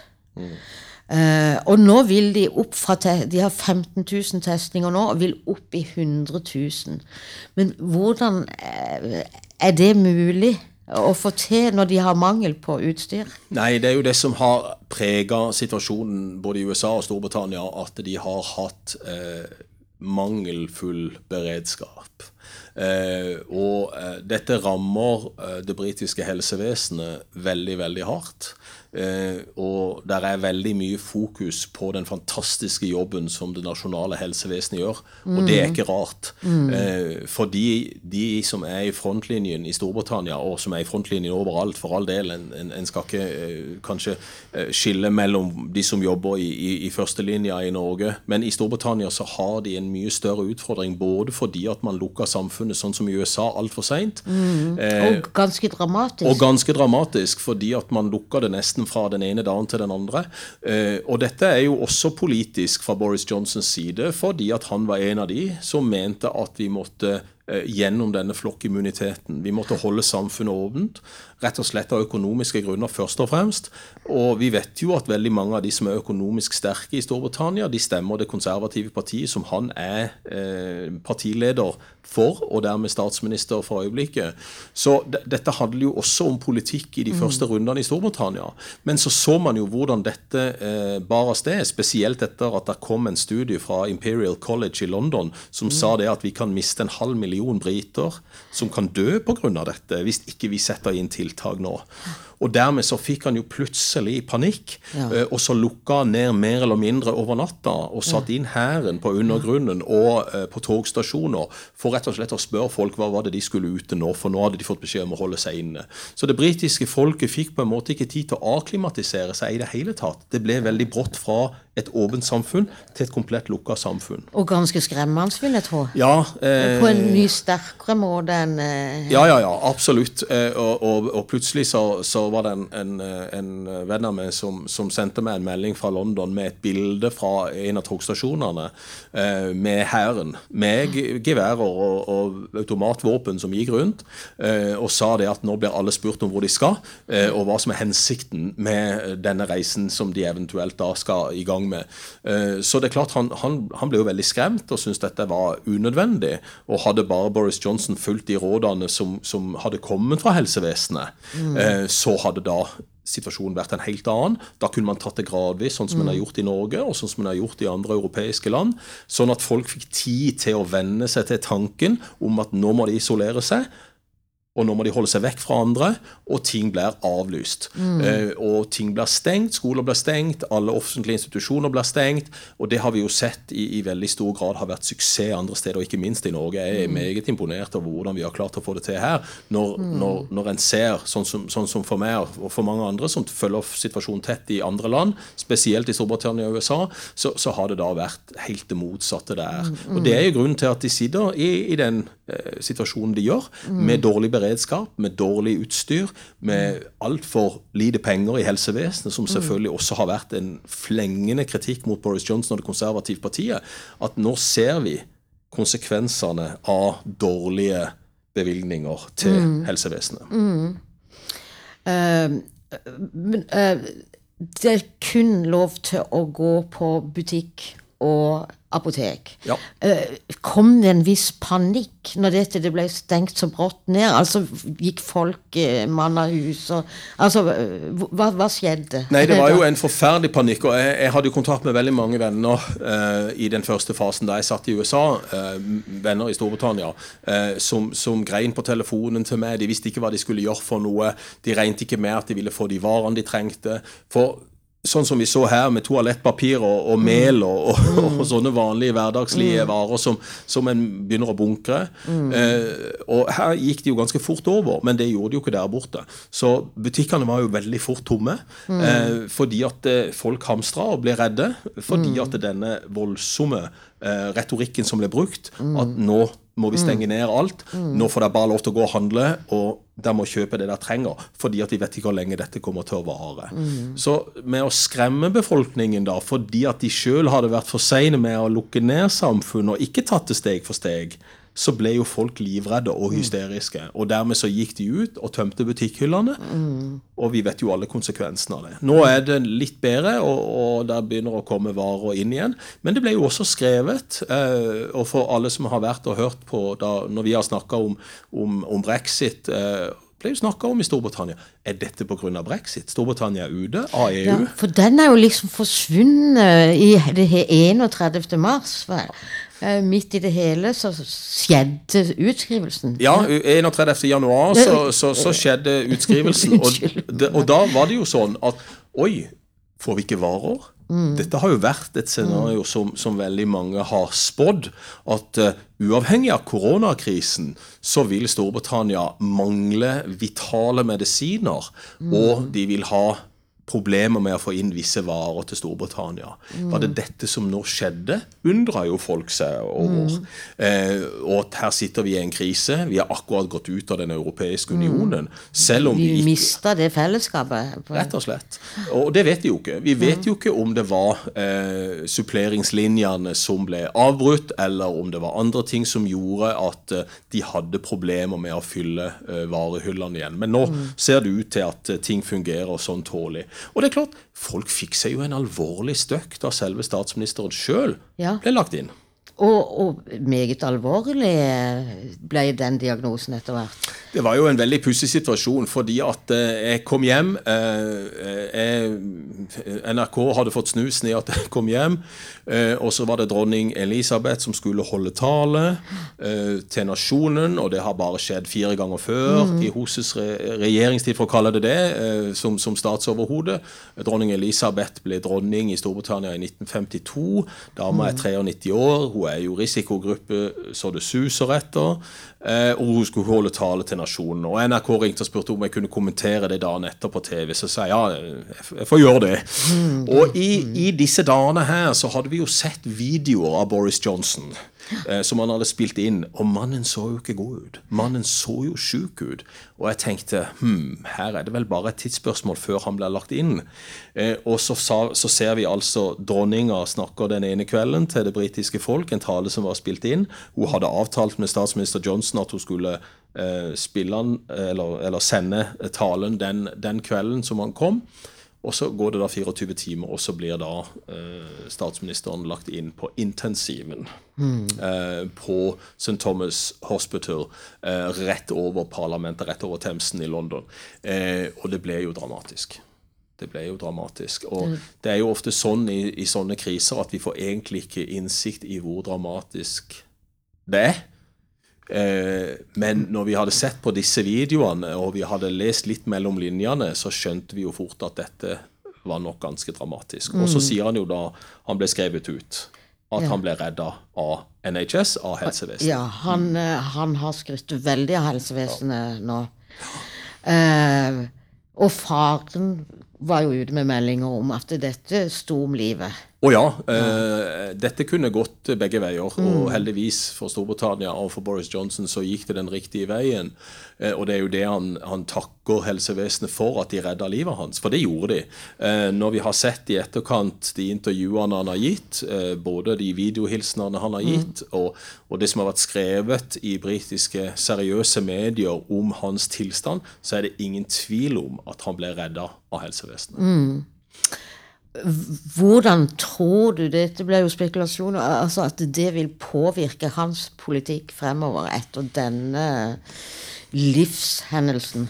Eh, og nå vil de opp fra De har 15 000 testninger nå og vil opp i 100 000. Men hvordan eh, er det mulig å få til når de har mangel på utstyr? Nei, det er jo det som har prega situasjonen både i USA og Storbritannia, at de har hatt eh, mangelfull beredskap. Eh, og eh, dette rammer eh, det britiske helsevesenet veldig, veldig hardt. Eh, og der er veldig mye fokus på den fantastiske jobben som det nasjonale helsevesenet gjør. Og det er ikke rart. Mm. Eh, fordi de som er i frontlinjen i Storbritannia, og som er i frontlinjen overalt, for all del, en, en, skal ikke kanskje skille mellom de som jobber i, i, i førstelinja i Norge, men i Storbritannia så har de en mye større utfordring, både fordi at man lukka samfunnet sånn som i USA altfor seint. Mm. og ganske dramatisk. Og ganske dramatisk, fordi at man lukka det nesten nesten fra den ene dagen til den andre. Eh, og dette er jo også politisk fra Boris Johnsons side, fordi at han var en av de som mente at vi måtte eh, gjennom denne flokkimmuniteten. Vi måtte holde samfunnet åpent, rett og slett av økonomiske grunner først og fremst. Og vi vet jo at veldig mange av de som er økonomisk sterke i Storbritannia, de stemmer det konservative partiet, som han er eh, partileder for, og dermed statsminister for øyeblikket. Så dette handler jo også om politikk i de mm. første rundene i Storbritannia. Men så så man jo hvordan dette eh, bar av sted, spesielt etter at det kom en studie fra Imperial College i London som mm. sa det at vi kan miste en halv million briter som kan dø pga. dette, hvis ikke vi setter inn tiltak nå. Og dermed så fikk han jo plutselig panikk, ja. Eh, og så lukka han ned mer eller mindre over natta og satte inn hæren på undergrunnen og uh, på togstasjoner for rett og slett å spørre folk hva var det de skulle ute nå, for nå hadde de fått beskjed om å holde seg inne. Så det britiske folket fikk på en måte ikke tid til å aklimatisere seg i det hele tatt. Det ble veldig brått fra et åpent samfunn til et komplett lukka samfunn. Og ganske skremmende, vil jeg tro. Ja, eh, På en mye sterkere måte enn eh, Ja, ja, ja, absolutt. Eh, og, og, og, plutselig så, så var det en, en, en, venn av meg som, som, sendte meg en melding fra London med et bilde fra en av togstasjonene eh, med hæren. Med geværer og, og, automatvåpen som gikk rundt, eh, og sa det at nå blir alle spurt om hvor de skal, eh, og hva som er hensikten med denne reisen som de eventuelt da skal i gang med. Eh, så det er klart han, han, han ble jo veldig skremt og syntes dette var unødvendig. Og hadde bare Boris Johnson fulgt de rådene som, som hadde kommet fra helsevesenet, mm. så hadde da situasjonen vært en helt annen. Da kunne man tatt det gradvis, sånn som man har mm. gjort i Norge og sånn som man har gjort i andre europeiske land. Sånn at folk fikk tid til å venne seg til tanken om at nå må de isolere seg og nå må de holde seg vekk fra andre, og ting blir avlyst. Mm. Eh, og ting blir stengt, skoler blir stengt, alle offentlige institusjoner blir stengt. Og det har vi jo sett i, i veldig stor grad har vært suksess andre steder, og ikke minst i Norge. Jeg er mm. meget imponert over hvordan vi har klart å få det til her. Når, mm. når, når en ser, sånn som, sånn som, for meg og for mange andre som følger situasjonen tett i andre land, spesielt i Storbritannia og USA, så, så har det da vært helt det motsatte der. Mm. Og det er jo grunnen til at de sitter i, i den situasjonen de gjør, mm. med dårlig beredskap med dårlig utstyr, med altfor lite penger i helsevesenet, som selvfølgelig også har vært en flengende kritikk mot Boris Johnson og det konservative partiet, at nå ser vi konsekvensene av dårlige bevilgninger til mm. helsevesenet. Mm. Uh, men uh, det er kun lov til å gå på butikk og apotek. Ja. Eh, kom det en viss panikk når dette det ble stengt så brått ned? Altså Gikk folk eh, mann av hus og Altså, hva, hva, skjedde? Nei, det var jo en forferdelig panikk. Og jeg, jeg hadde kontakt med veldig mange venner uh, i den første fasen da jeg satt i USA. Uh, venner i Storbritannia uh, som, som, grein på telefonen til meg. De visste ikke hva de skulle gjøre for noe. De regnet ikke med at de ville få de varene de trengte. For sånn som vi så her, med toalettpapir og, og mel og, og, mm. og, sånne vanlige hverdagslige mm. varer som, som, en begynner å bunkre. Mm. Eh, og her gikk det jo ganske fort over, men det gjorde de jo ikke der borte. Så butikkene var jo veldig fort tomme, mm. eh, fordi at eh, folk hamstra og ble redde. Fordi mm. at denne voldsomme eh, retorikken som ble brukt, at nå må vi stenge ned alt. Nå får dere bare lov til å gå og handle. og dere må kjøpe det de trenger, fordi at de vet ikke hvor lenge dette kommer til å vare. Mm. Så med å skremme befolkningen da, fordi at de sjøl hadde vært for seine med å lukke ned samfunnet og ikke tatt det steg for steg, så ble jo folk livredde og hysteriske. Og dermed så gikk de ut og tømte butikkhyllene. Og vi vet jo alle konsekvensene av det. Nå er det litt bedre, og, og der begynner å komme varer inn igjen. Men det ble jo også skrevet, eh, og for alle som har vært og hørt på da, når vi har snakka om, om, om brexit eh, ble jo snakka om i Storbritannia. Er dette pga. brexit? Storbritannia er ute av EU. Ja, for den er jo liksom forsvunnet i det 31. mars. vel? Eh, Midt i det hele så skjedde utskrivelsen. Ja, 31. januar så, så, så skjedde utskrivelsen. Og, og da var det jo sånn at Oi, får vi ikke varer? Dette har jo vært et scenario som, som veldig mange har spådd. At uh, uavhengig av koronakrisen, så vil Storbritannia mangle vitale medisiner. Og de vil ha problemer med å få inn visse varer til Storbritannia. Var det dette som nå skjedde, undra jo folk seg over. Eh, og her sitter vi i en krise. Vi har akkurat gått ut av Den europeiske unionen. Selv om vi Vi ikke mista det fellesskapet. Rett og slett. Og det vet vi jo ikke. Vi vet jo ikke om det var eh, suppleringslinjene som ble avbrutt, eller om det var andre ting som gjorde at eh, de hadde problemer med å fylle eh, varehyllene igjen. Men nå ser det ut til at eh, ting fungerer sånn tålelig. Og det er klart, folk fikk seg jo en alvorlig støkk da selve statsministeren sjøl Ja. ble lagt inn. Og, og meget alvorlig ble den diagnosen etter hvert. Det var jo en veldig pussig situasjon, fordi at eh, jeg kom hjem eh, jeg, NRK hadde fått snusen i at jeg kom hjem, eh, og så var det dronning Elisabeth som skulle holde tale eh, til nasjonen, og det har bare skjedd fire ganger før i hennes re regjeringstid, for å kalle det det, eh, som, som statsoverhode. Dronning Elisabeth ble dronning i Storbritannia i 1952. Dama er 93 år, hun er jo risikogruppe så det suser etter. Eh, og hun skulle holde tale til nasjonen. Og NRK ringte og spurte om jeg kunne kommentere det dagen etter på TV. Så sa jeg ja, jeg jeg får gjøre det. Og i, i disse dagene her så hadde vi jo sett videoer av Boris Johnson. Eh, som han hadde spilt inn, og mannen så jo ikke god ut. Mannen så jo sjuk ut. Og jeg tenkte hm, her er det vel bare et tidsspørsmål før han blir lagt inn. Eh, og så, så ser vi altså dronninga snakker den ene kvelden til det britiske folk, en tale som var spilt inn. Hun hadde avtalt med statsminister Johnson at hun skulle eh, spille han, eller, eller sende talen den, den kvelden som han kom. Og så går det da 24 timer, og så blir da eh, statsministeren lagt inn på intensiven eh, på St. Thomas Hospital eh, rett over parlamentet, rett over Themsen i London. Eh, og det ble jo dramatisk. Det ble jo dramatisk. Og det er jo ofte sånn i, i sånne kriser at vi får egentlig ikke innsikt i hvor dramatisk det er. Eh, men når vi hadde sett på disse videoene, og vi hadde lest litt mellom linjene, så skjønte vi jo fort at dette var nok ganske dramatisk. Og så sier han jo da han ble skrevet ut, at Ja. han ble redda av NHS, av helsevesenet. Ja, han, eh, han har skrytt veldig av helsevesenet nå. Eh, og faren var jo ute med meldinger om at dette sto om livet. Å ja. Eh, dette kunne gått begge veier. Og heldigvis for Storbritannia og for Boris Johnson så gikk det den riktige veien. Eh, og det er jo det han, han takker helsevesenet for, at de redda livet hans. For det gjorde de. Eh, når vi har sett i etterkant de intervjuene han har gitt, eh, både de videohilsenene han har gitt, og, og det som har vært skrevet i britiske seriøse medier om hans tilstand, så er det ingen tvil om at han ble redda av helsevesenet. Hvordan tror du dette ble jo spekulasjoner, altså at det vil påvirke hans politikk fremover etter denne livshendelsen?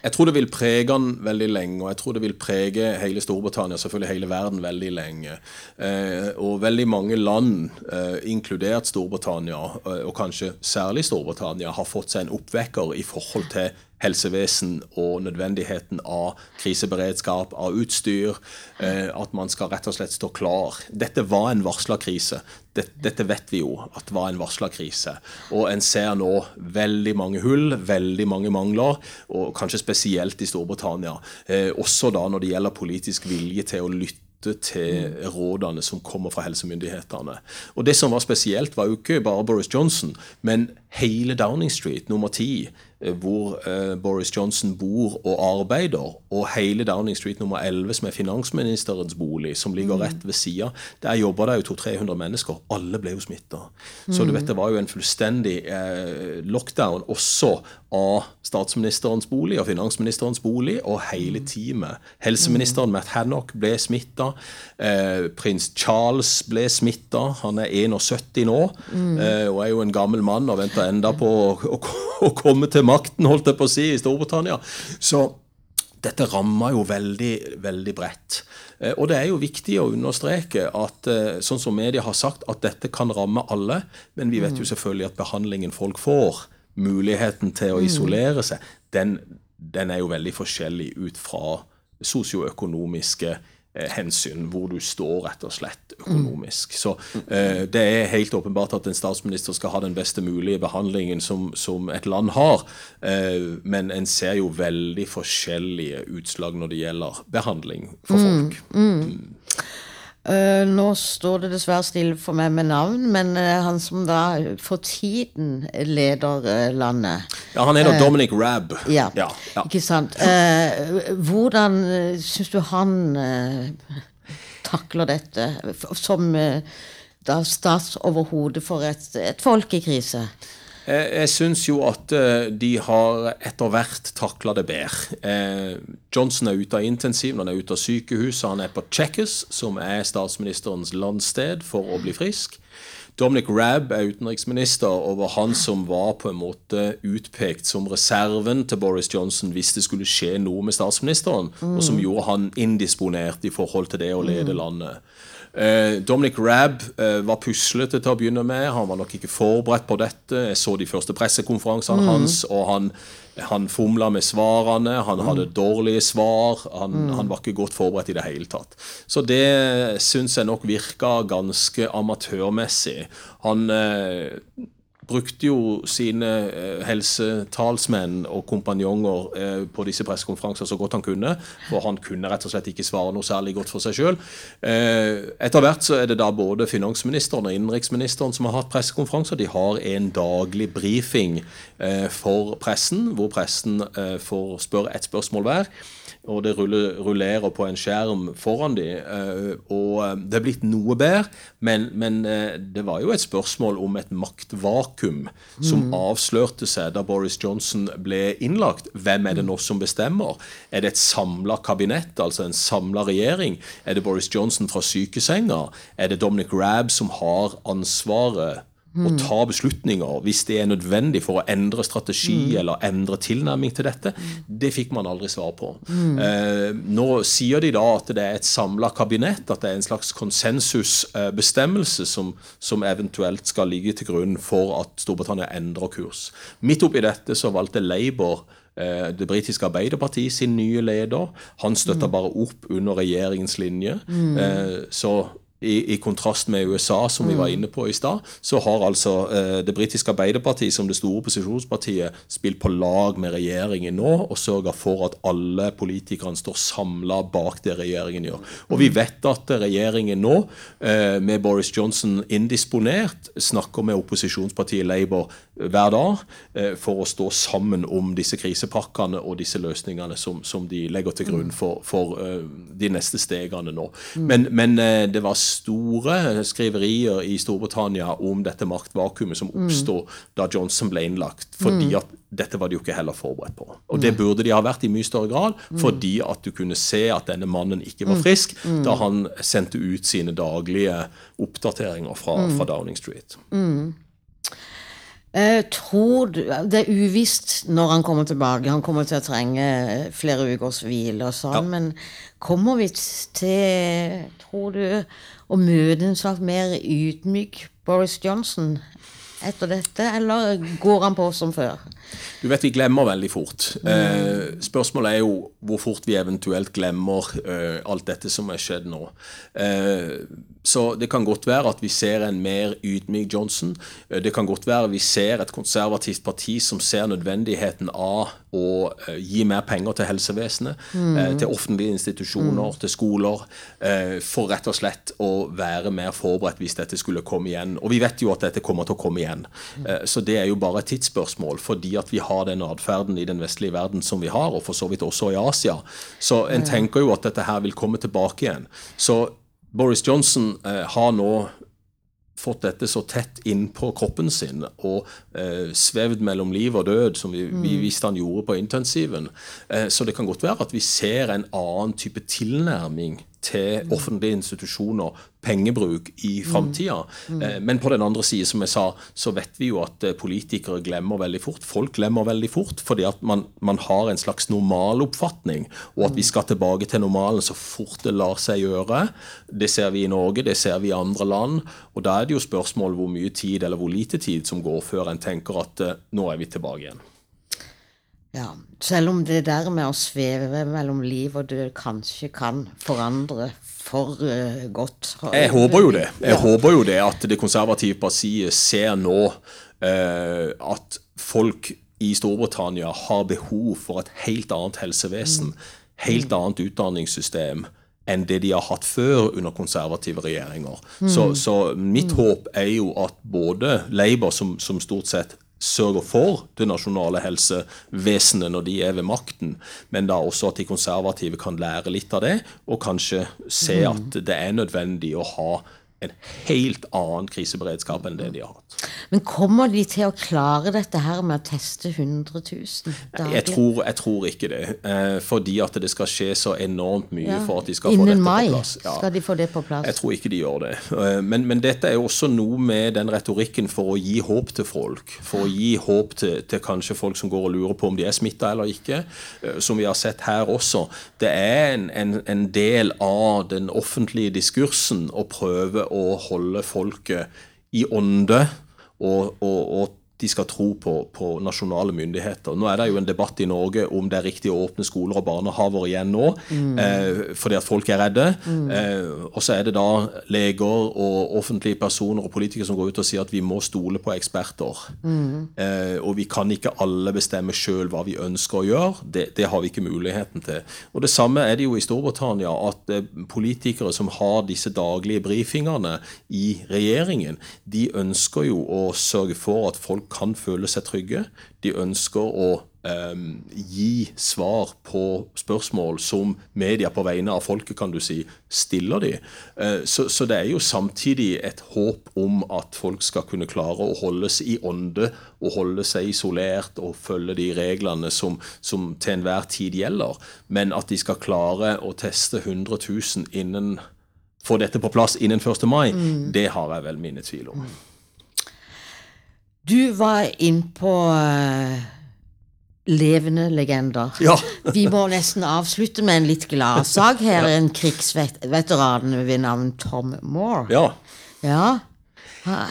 Jeg tror det vil prege han veldig lenge, og jeg tror det vil prege hele Storbritannia, selvfølgelig hele verden, veldig lenge. Eh, og veldig mange land, eh, inkludert Storbritannia, eh, og kanskje særlig Storbritannia, har fått seg en oppvekker i forhold til helsevesen og nødvendigheten av kriseberedskap, av utstyr. Eh, at man skal rett og slett stå klar. Dette var en varsla krise. Dette, vet vi jo at var en varsla krise. Og en ser nå veldig mange hull, veldig mange mangler, og kanskje spesielt i Storbritannia. Eh, også da når det gjelder politisk vilje til å lytte til rådene som kommer fra helsemyndighetene. Og Det som var spesielt, var jo ikke bare Boris Johnson, men hele Downing Street, nummer ti, hvor eh, Boris Johnson bor og arbeider, og hele Downing Street nummer 11, som er finansministerens bolig, som ligger Mm. rett ved sida, der jobber det jo 200-300 mennesker. Alle ble jo smitta. Så du vet, det var jo en fullstendig eh, lockdown også av statsministerens bolig og finansministerens bolig og hele teamet. Helseministeren Matt Hannock ble smitta. Eh, prins Charles ble smitta. Han er 71 nå eh, og er jo en gammel mann og venter enda på å, å, å komme til makten, holdt jeg på å si, i Storbritannia. Så dette rammer jo veldig, veldig bredt. Eh, Og det er jo viktig å understreke at eh, sånn som media har sagt, at dette kan ramme alle. Men vi vet jo selvfølgelig at behandlingen folk får, muligheten til å isolere seg, den, den er jo veldig forskjellig ut fra sosioøkonomiske eh, hensyn, hvor du står rett og slett økonomisk. Så eh, det er helt åpenbart at en statsminister skal ha den beste mulige behandlingen som, som et land har, eh, men en ser jo veldig forskjellige utslag når det gjelder behandling for folk. Eh, nå står det dessverre stille for meg med navn, men uh, han som da for tiden leder uh, landet Ja, han er da Dominic Rabb. Ja, ja, ja. ikke sant. Hvordan uh, syns du han takler dette som da statsoverhode for et, et folk i krise? Jeg, jeg syns jo at eh, de har etter hvert takla det bedre. Eh, Johnson er ute av intensiv, han er ute av sykehuset, han er på Checkers, som er statsministerens landsted, for å bli frisk. Dominic Rabb er utenriksminister og var han som var på en måte utpekt som reserven til Boris Johnson hvis det skulle skje noe med statsministeren, og som gjorde han indisponert i forhold til det å lede landet. Eh, Dominic Rabb eh, var puslete til å begynne med. Han var nok ikke forberedt på dette. Jeg så de første pressekonferansene hans, og han, han fomla med svarene. Han hadde dårlige svar. Han, han var ikke godt forberedt i det hele tatt. Så det syns jeg nok virka ganske amatørmessig. Han eh, brukte jo sine eh, helsetalsmenn og kompanjonger eh, på disse pressekonferanser så godt han kunne, for han kunne rett og slett ikke svare noe særlig godt for seg sjøl. Eh, etter hvert så er det da både finansministeren og innenriksministeren som har hatt pressekonferanser. De har en daglig brifing for pressen, hvor pressen får spørre ett spørsmål hver og det rullerer på en skjerm foran eh, Og det er blitt noe bedre, men, men det var jo et spørsmål om et maktvakuum som avslørte seg da Boris Johnson ble innlagt. Hvem er det nå som bestemmer? Er det et samla kabinett, altså en samla regjering? Er det Boris Johnson fra sykesenga? Er det Dominic Rabb som har ansvaret? Å ta beslutninger hvis det er nødvendig for å endre strategi eller endre tilnærming til dette, det fikk man aldri svar på. Eh, nå sier de da at det er et samla kabinett, at det er en slags konsensusbestemmelse som, som eventuelt skal ligge til grunn for at Storbritannia endrer kurs. Midt oppi dette så valgte Labour eh, det britiske Arbeiderpartiet sin nye leder. Han støtta bare opp under regjeringens linje. Mm. så i, i kontrast med USA, som vi var inne på i stad, så har altså eh, det britiske Arbeiderpartiet som det store opposisjonspartiet spilt på lag med regjeringen nå og sørga for at alle politikerne står samla bak det regjeringen gjør. Og vi vet at regjeringen nå, eh, med Boris Johnson indisponert, snakker med opposisjonspartiet Labour hver dag eh, for å stå sammen om disse krisepakkene og disse løsningene som, som de legger til grunn for, for eh, de neste stegene nå. Men, men eh, det var store skriverier i Storbritannia om dette maktvakuumet som oppsto da Johnson ble innlagt, fordi at dette var de jo ikke heller forberedt på. Og det burde de ha vært i mye større grad, fordi at du kunne se at denne mannen ikke var frisk da han sendte ut sine daglige oppdateringer fra, fra Downing Street. Eh, tror du Det er uvisst når han kommer tilbake. Han kommer til å trenge flere ukers hvile og sånn. Men kommer vi til, tror du, å møte en slags mer ydmyk Boris Johnson etter dette, eller går han på som før? Du vet, vi glemmer veldig fort. Eh, spørsmålet er jo hvor fort vi eventuelt glemmer eh, alt dette som er skjedd nå. Eh, så det kan godt være at vi ser en mer ydmyk Johnson. Eh, Det kan godt være vi ser et konservativt parti som ser nødvendigheten av å eh, gi mer penger til helsevesenet, mm. til offentlige institusjoner, til skoler, eh, for rett og slett å være mer forberedt hvis dette skulle komme igjen. Og vi vet jo at dette kommer til å komme igjen. Eh, Så det er jo bare et tidsspørsmål, fordi at vi har den atferden i den vestlige verden som vi har, og for så vidt også i Asia. Så en tenker jo at dette her vil komme tilbake igjen. Så Boris Johnson eh, har nå fått dette så tett innpå kroppen sin og eh, svevd mellom liv og død, som vi, vi visste han gjorde på intensiven. Eh, så det kan godt være at vi ser en annen type tilnærming til offentlige institusjoner, pengebruk, i framtida. Eh, men på den andre side, som jeg sa, så vet vi jo at eh, politikere glemmer veldig fort. Folk glemmer veldig fort fordi at man, man har en slags normaloppfatning, og at vi skal tilbake til normalen så fort det lar seg gjøre. Det ser vi i Norge, det ser vi i andre land. Og da er det jo spørsmål hvor mye tid eller hvor lite tid som går før en tenker at eh, nå er vi tilbake igjen. Ja, selv om det der med å sveve mellom liv og død kanskje kan forandre for eh, godt. Jeg håper jo det. Jeg håper jo det at det konservative partiet ser nå eh, at folk i Storbritannia har behov for et helt annet helsevesen, helt annet utdanningssystem enn det de har hatt før under konservative regjeringer. Så, så mitt håp er jo at både Labour, som, som stort sett sørger for det nasjonale helsevesenet når de er ved makten, men da også at de konservative kan lære litt av det, og kanskje se at det er nødvendig å ha en helt annen kriseberedskap enn det de har hatt. Men kommer de til å klare dette her med å teste 100 000 dager? Jeg tror, jeg tror ikke det, eh, fordi at det skal skje så enormt mye Ja. for at de skal få dette mai på plass. Ja. skal de få det på plass. Jeg tror ikke de gjør det. Eh, Men, men dette er jo også noe med den retorikken for å gi håp til folk. For å gi håp til, til kanskje folk som går og lurer på om de er smitta eller ikke. eh, Som vi har sett her også. Det er en, en, en del av den offentlige diskursen å prøve å holde folket i ånde, og, og, og de skal tro på, på nasjonale myndigheter. Nå er det jo en debatt i Norge om det er riktig å åpne skoler og barnehaver igjen nå, eh, fordi at folk er redde. Eh, og så er det da leger og offentlige personer og politikere som går ut og sier at vi må stole på eksperter. Eh, og vi kan ikke alle bestemme sjøl hva vi ønsker å gjøre. Det, det har vi ikke muligheten til. Og det samme er det jo i Storbritannia, at eh, politikere som har disse daglige brifingene i regjeringen, de ønsker jo å sørge for at folk kan føle seg trygge. De ønsker å eh, gi svar på spørsmål som media på vegne av folket, kan du si, stiller de. Eh, så, så det er jo samtidig et håp om at folk skal kunne klare å holde seg i ånde og holde seg isolert og følge de reglene som, som til enhver tid gjelder. Men at de skal klare å teste 100 000 innen få dette på plass innen 1. mai, det har jeg vel mine tvil om. Du var innpå uh, levende legender. Ja. [laughs] Vi må nesten avslutte med en litt gladsak her. er En krigsveteran ved navn Tom Moore. Ja. Ja.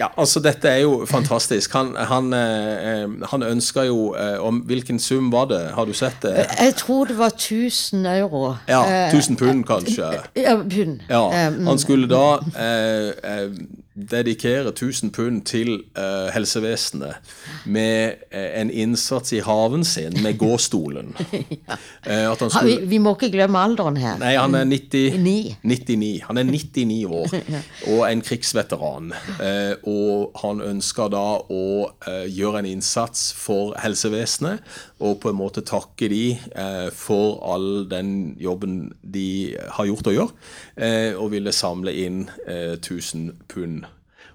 Ja, altså Dette er jo fantastisk. Han, han, eh, han ønska jo eh, om Hvilken sum var det? Har du sett det? Jeg tror det var 1000 euro. Ja, Eh, 1000 pund, kanskje. Ja, pund. Ja, Eh, mm. Han skulle da eh, eh, dedikere 1000 pund til uh, helsevesenet med uh, en innsats i haven sin med gåstolen. [laughs] eh, at han Ha, vi, vi må ikke glemme alderen her. Nei, han er 90, 99. Han er 99 år [laughs] og en krigsveteran. Eh, og han ønsker da å eh, gjøre en innsats for helsevesenet, og på en måte takke de eh, for all den jobben de har gjort og gjør, eh, og ville samle inn eh, 1000 pund.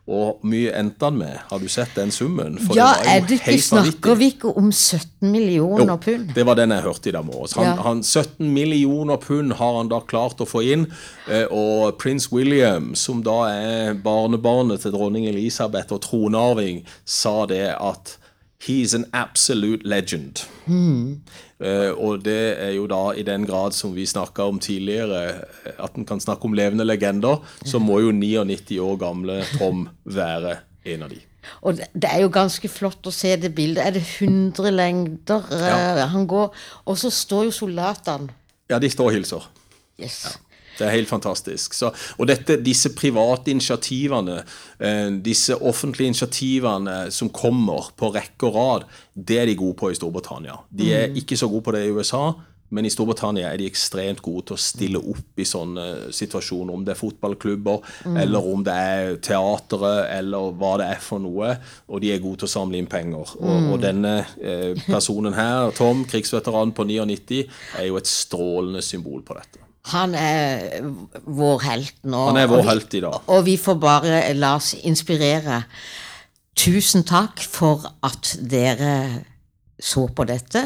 Og mye endte han med? Har du sett den summen? For Ja, det er det ikke snakker vi ikke om 17 millioner pund? det var den jeg hørte i dag morges. Han, Ja. han, 17 millioner pund har han da klart å få inn. eh, Og prins William, som da er barnebarnet til dronning Elisabeth og tronarving, sa det at He's an absolute legend. Eh, og det er jo da i den grad som vi snakka om tidligere, eh, at en kan snakke om levende legender, så må jo 99 år gamle Tom være en av de. Og det, er jo ganske flott å se det bildet. Er det 100 lengder eh, Ja. han går? Og så står jo soldatene Ja, de står og hilser. Yes. Det er helt fantastisk. Så, og dette, disse private initiativene, eh, disse offentlige initiativene som kommer på rekke og rad, det er de gode på i Storbritannia. De er Mm. ikke så gode på det i USA. Men i Storbritannia er de ekstremt gode til å stille opp i sånne situasjoner. Om det er fotballklubber, Mm. eller om det er teatret, eller hva det er for noe. Og de er gode til å samle inn penger. Og, Mm. og denne eh, personen her, Tom, krigsveteran på 99, er jo et strålende symbol på dette. Han er vår helt nå. Han er og vår vi- helt i dag. Og vi får bare la oss inspirere. Tusen takk for at dere så på dette.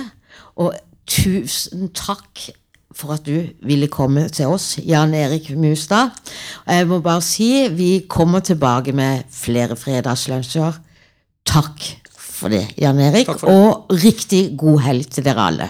Og tusen takk for at du ville komme til oss, Jan Erik Mustad. Og Jeg må bare si vi kommer tilbake med flere fredagslunsjer. Takk for det, Jan Erik. For det. Og riktig god helg til dere alle.